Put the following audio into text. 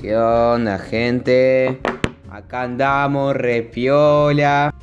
¿Qué onda, gente? Acá andamos, repiola.